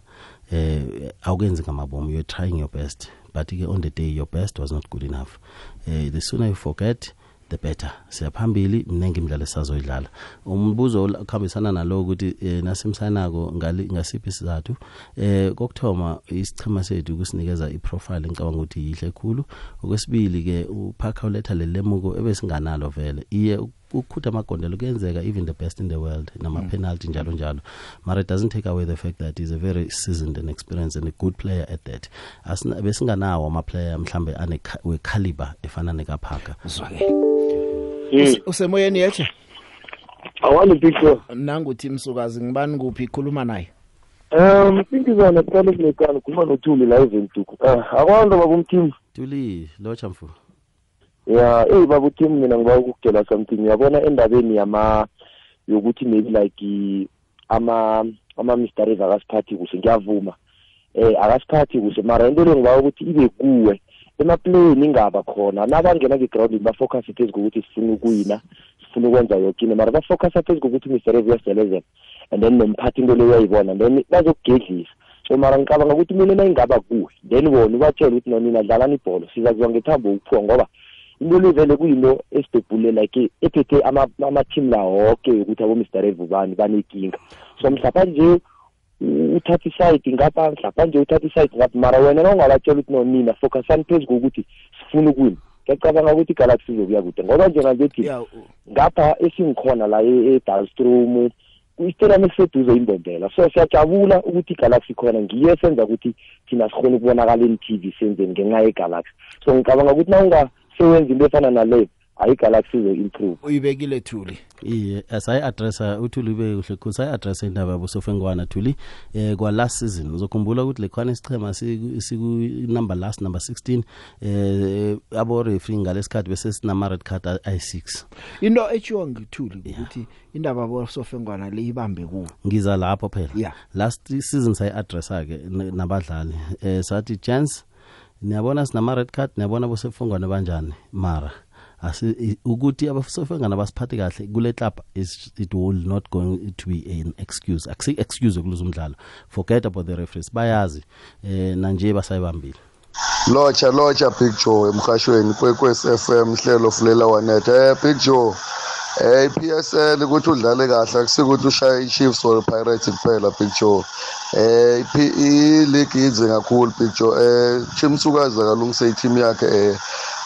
S10: Eh awukenzi ngamabomu you're trying your best but ke on the day your best was not good enough. Eh the sooner you forget the better. Siyaphambili mnengi imidlalo esazoyidlala umbuzo ukhambisana nalo ukuthi eh, nasimsanako ngasiphi isizathu? Eh kokthoma isichema sethu kusinikeza iprofile ngicabanga ukuthi yihle khulu. Okwesibili ke uphakha uletha lelemuko ebesinganalo vele. Iye ukukhutha amagondelo kuyenzeka even the best in the world nama penalty njalo njalo. But it doesn't take away the fact that he's a very seasoned and experienced and a good player at that. Asina besinganawo ama player mhlambe ane we caliber efana nekaphaka
S2: usemoyeni yeche
S20: awani picture
S2: nanguthi msukazi ngibani kuphi? Ikhuluma naye.
S20: Um singizana kuqala kulekani khuluma nothuli la eventuku akwanto babumteam
S10: tuli locha mfu
S20: ya eh baba uthi mina ngiba ukukutshela something. Uyabona endabeni yama yokuthi maybe like ama ama mysteries akasiphathi kuhle ngiyavuma. Eh akasiphathi kuhle. Mara into le ngiba ukuthi ibe kuwe. Emaplayini ingaba khona. Nabangena ku-ground bafocus phezu kokuthi sifuna ukuwina sifuna ukwenza yoke into. Mara bafocus phezu kokuthi mysteries uyasidelezela and then nomphathi into le uyayibona then bazokugedlisa. So mara ngicabanga ukuthi mina nayingaba kuwe then bona ubatshele ukuthi nonina dlalani ibholo sizakuziwa ngethambo ukuphuwa ngoba into le vele kuyinto esibhebhule like ephethe ama-team la woke ukuthi abo-mr revubani banenkinga so mhlapha nje uthatha isayidi ngapha mhlapha nje uthatha isayidi ngapha mara wena nawungabatshela ukuthi nonina focusani phezu kokuthi sifuna ukuwina. Ngiyacabanga ukuthi igalaxy izokuya kude ngoba njenganje thi ngapha esingikhona la edalstrom isitadium esiseduze imbombela so siyajabula ukuthi igalaxy khona ngiyo esenza ukuthi thina sikhona ukubonakala em-t v senzeni ngenxa yegalaxy. So ngicabanga ukuthi nawungasewenza into efana naleyo ayigalaxy izo-improve
S2: uyibekile thuli?
S10: Iye sayi-adressa uthuli ube kuhle khulu. Sayi-adressa indaba yabosofengwana thuli. Eh kwa last season uzokhumbula ukuthi lekhwana isichema siku-number last number 16 eh abo-refree ngalesikhathi bese sinama-red card ayi-six
S2: into etshiwo ngithuli ukuthi indaba yabosofengwana le ibambe kuwo
S10: ngiza lapho phela.
S2: Yeah.
S10: last season sayi-adressa-ke n- nabadlali. Eh sathi chance niyabona sinama-red card niyabona bosefungwane banjani mara asi i- ukuthi abasofengana basiphathe kahle kule club is it will not going to be an excuse. Akusi excuse ukuluza umdlalo. Forget about the referees. Bayazi eh nanje basayibambile.
S21: Lotsha lotsha big joe emhashweni kwekwes FM hlelo fulela wanet. Eh big joe eh iPSL ukuthi udlale kahle akusikuthi ushaye iChiefs or Pirates kuphela joe eh iphi- i-league ize kakhulu joe eh Chimsukazi akalungise i-team yakhe eh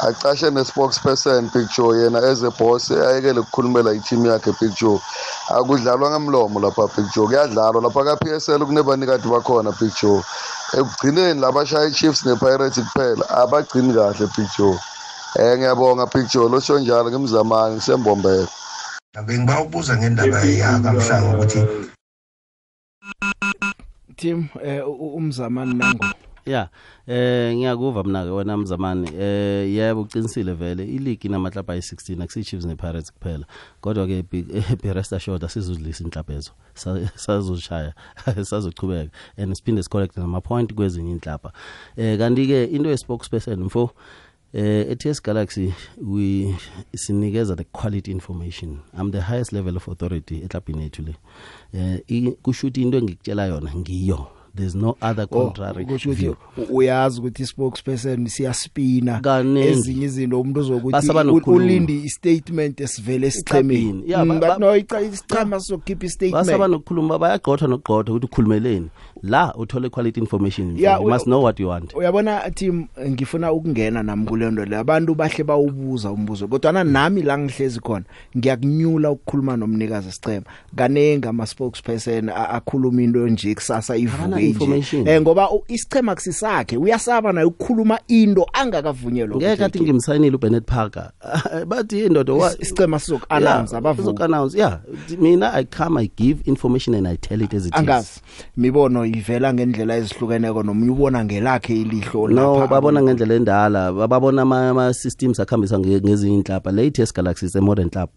S21: acashe ne-spokesperson joe yena as a boss ayekele ukukhulumela i-team yakhe joe akudlalwa ngamlomo lapha joe kuyadlalwa lapha ka-PSL kunebanikadi bakhona big joe ekugcineni labashaya i-chiefs ne-pirates kuphela abagcini kahle joe eh ngiyabonga big joe losho njalo ngimzamani ngisembombela.
S22: Bengiba ukubuza ngendaba yakamhlanga ukuthi
S2: team eh umzamani nango
S10: ya eh ngiyakuva mina ke wena mzamani. Eh yebo uqinisile vele iligi inamaklabha ayi-16 akusiyi-chiefs ne-pirates kuphela. Kodwa ke be- rest assured asizudlisa inhlaphezo Sa- sazoshaya sazochubeka and siphinde sicollecte namapoint kwezinye inhlapha eh kanti-ke into ye-spokesperson mfo eh ets galaxy we sinikeza the quality information. I'm the highest level of authority eklabhini yethu le. Eh i- kusho ukuthi into engikutshela yona ngiyo. There's no other contrary
S2: kusho ukuthi
S10: view.
S2: u- uyazi ukuthi i-spokesperson siyaspina
S10: Kaningi.
S2: ezinye izinto umuntu uzokuthi
S10: Basaba
S2: u-
S10: nokukhuluma.
S2: ulinde i-statement esivele esichemeni
S10: Eclubhini. Yeah, ba-
S2: Mm,
S10: ba-
S2: but no ica- isichema sizokhipha
S10: basaba
S2: i-statement.
S10: Nokukhuluma bayagqotha nokugqotha ukuthi ukhulumeleni. La uthole quality information
S2: Yeah,
S10: you must know what you want.
S2: Uyabona team ngifuna ukungena nami kule nto le. Abantu bahle bawubuza umbuzo kodwa nami la ngihlezi khona ngiyakunyula ukukhuluma nomnikazi sichema kanengi ama-spokesperson a- akhuluma into nje kusasa ivuke nje.
S10: information.
S2: eh ngoba u- isichema kusisakhe uyasaba naye ukukhuluma into angakavunyelwa
S10: ngeke
S2: ukuthi
S10: athi ngimsayinile ubenet parker. Bathi indoda wa-
S2: Is- isicema sizoku-announce,
S10: Yeah,
S2: abavuki.
S10: sizoku-announce. Yeah mina i come i give information and i tell it as it is.
S2: Angazi. Mibono ivela ngendlela ezihlukeneko nomunye ubona ngelakhe ilihlo
S10: no
S2: lapha
S10: babona ngendlela endala. Babona ama- ama-systems akhambisa nge- ngezinye inhlapha latest galaxy is a modern club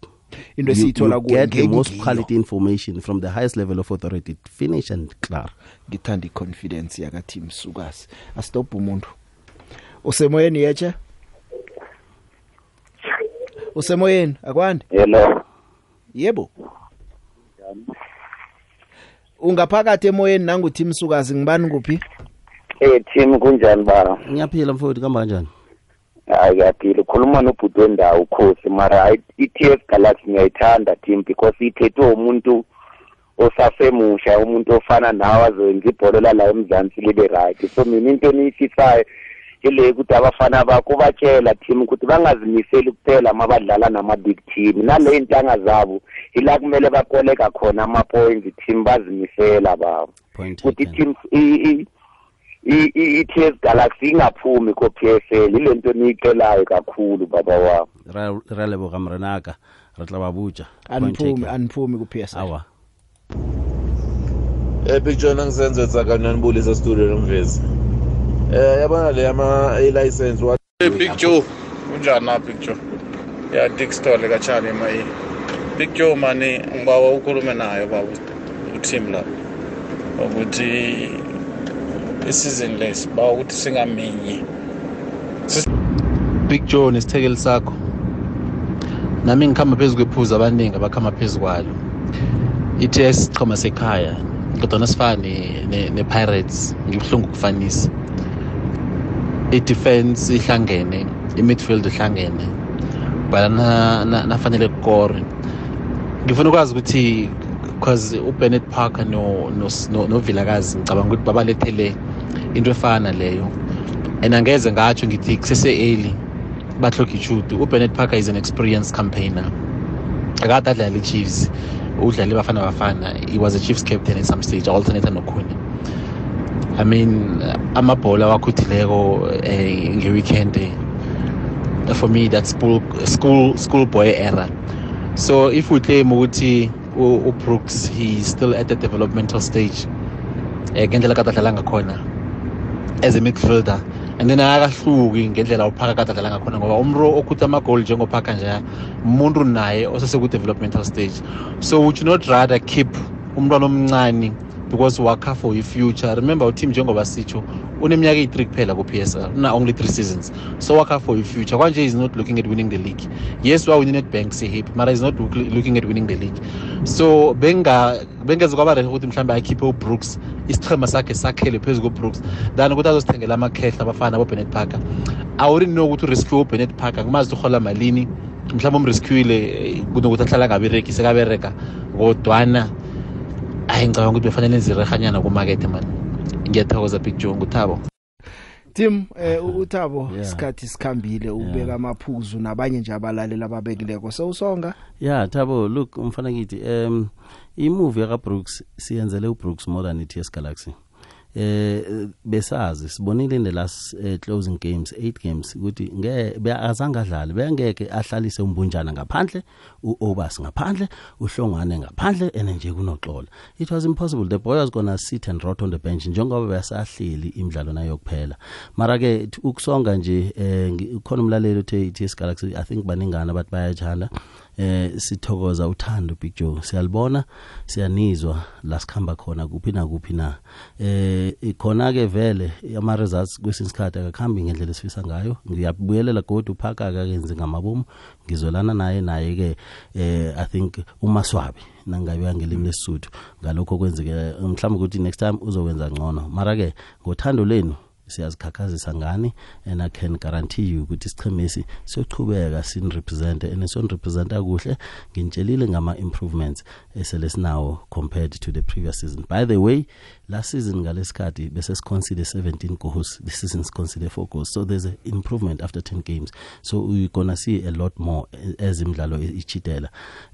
S2: Into
S10: You-
S2: esiyithola
S10: you
S2: kuwo
S10: get the
S2: ngeke
S10: most
S2: ngiyo.
S10: quality information from the highest level of authority. Finish and clar
S2: ngithanda i-confidence yakateam sukas astop umuntu. Usemoyeni yeche usemoyeni akwandi
S23: hello
S2: yebo. Ungaphakathi emoyeni nanguteam sukazi ngibani kuphi
S23: eh team kunjani bana
S10: ngiyaphila mfowethu kamba kanjani?
S23: Hayi ngiyaphila ukhuluma nobhuti wendawo ukhosi. Mara hayi i-ts galaxy ngiyayithanda team because ithethwe umuntu osasemusha umuntu ofana nawe azoyenza ibholo lala emzansi libe right. So mina into eniyifisayo ile ukuthi abafana bakho batshela team ukuthi bangazimiseli kuphela uma badlala nama-big team. Nale ntanga zabo ila kumele bakoleka khona ama-points team bazimisela babo. Ukuthi team i- i- i- i- i-ts galaxy ingaphumi ko-psl ile nto niyicelayo kakhulu baba wami
S10: Ra- leboga mrenaka re tla ba butša
S2: aniphumi aniphumi ku-ps
S10: awa.
S24: Eh Big John angisenze tsakana nibulisa studio nomvezi. Eh yabona le ama license wa
S16: Hey Big Joe, kunjani na Big Joe? Ya Dick Stole kachani mai. Big Joe mani ngibawa ukhulume nayo baba uteam la. Ukuthi isizini lesi bawa ukuthi singaminyi.
S15: big joe nesithekeli sakho nami ngikhamba phezu kwephuzu abaningi abakhamba phezu kwalo ithi esichoma sekhaya kodwa nasifana ne-pirates ngibuhlungu ukufanisa i-defense ihlangene i-midfield ihlangene. Bala na- na- nafanele kukore ngifuna ukwazi ukuthi because ubenet parker no- no- no- novilakazi ngicabanga ukuthi babalethele into efana leyo. And angeze ngatsho ngithi kusese-early bahlokhe ichudu ubenet parker is an experienced campaigner. Akade adlala i-chiefs udlale bafana bafana. He was a chiefs captain at some stage alternate nokhunye. I mean amabhola awakhudileko um nge-weekend uh, for me that's school school schoolboy era. So if we claim ukuthi ubrooks he's still at the developmental stage eh ngendlela kade adlala ngakhona as a midfielder and then akahluki ngendlela uphaka kade adlala ngakhona ngoba umro okhutha amagoli njengophaka nje umuntu naye oseseku-developmental stage. So would you not rather keep umntwana omncane because wakha for i-future remember uteam njengoba sitsho uneminyaka eyi-three kuphela ku-psl una only three seasons. So wakha for i-future kwanje is not looking at winning the league. Yes wawinning netbank sihappy mara is not look, looking at winning the league. So bengeze kwaba rehe ukuthi mhlawumbe akhiphe ubrooks isichema sakhe sakhele phezu kobrooks. Than ukuthi azosithengela amakhehla abafana bobenet parker. I wouldn't know ukuthi uriskiwe ubenet parker. Kumazi ukuthi urhola malini. Mhlawumbe umriskiwile kunokuthi ahlala ngabereki sekabereka kodwana hayi ngicabanga ukuthi befanele nzirehanyana kumakethe mani ngiyathokoza big joe. Nguthabo.
S2: Tim eh u- uThabo
S10: Yeah.
S2: isikhathi sikhambile ubeka amaphuzu nabanye nje abalaleli ababekileko. Sewusonga?
S10: Ya thabo look umfana kithi um imovie yakabrooks siyenzele ubrooks more than i-ts galaxy. Eh besazi sibonile in the last uh, closing games eight games ukuthi nge be- azange adlale bengeke ahlalise umbunjana ngaphandle uobas ngaphandle uhlongwane ngaphandle and nje kunoxola it was impossible. The boy was gonna sit and rot on the bench njengoba besahleli imidlalo nayo kuphela mara ke t- ukusonga nje eh ngi- ukhona umlaleli uthe i-ts galaxy i think baningana bathi bayajala. Eh sithokoza uthando big joe. Siyalibona siyanizwa la sikhamba khona kuphi na kuphi na. Eh khona ke vele ama results kwesinye isikhathi akakhambi ngendlela esifisa ngayo. Ngiyabuyelela kodwa uphaka akakenzi ngamabomu ngizolana naye naye ke eh i think umaswabi nangabe ngelimi lesisuthu. Ngalokho kwenzeke mhlawumbe ukuthi next time uzokwenza ngcono. Mara ke ngothando lenu siyazikhakhazisa ngani and i can guarantee you ukuthi isichemesi siyochubeka sinrepresente and sonrepresenta kuhle ngintshelile ngama-improvements esele sinawo compared to the previous season. By the way last season ngalesikhathi bese siconsider 17 goals this season siconsider 4 goals. So there's an improvement after 10 games. So we're gonna see a lot more as imidlalo ichitela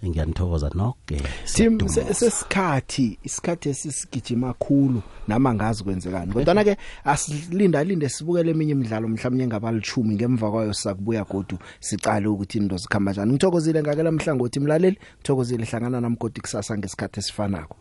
S10: ngiyanithokoza noke
S2: Tim se- sesikhathi isikhathi esisigijima kakhulu nama ngazi kwenzekani. Kodwa ke asilinda linde sibukele eminye imidlalo mhlawumnye engabalithumi ngemva kwayo sakubuya godu sicale ukuthi into zikhamba kanjani ngithokozile ngakela mhlangothi mlaleli. Ngithokozile hlangana nami godi kusasa ngesikhathi esifanako.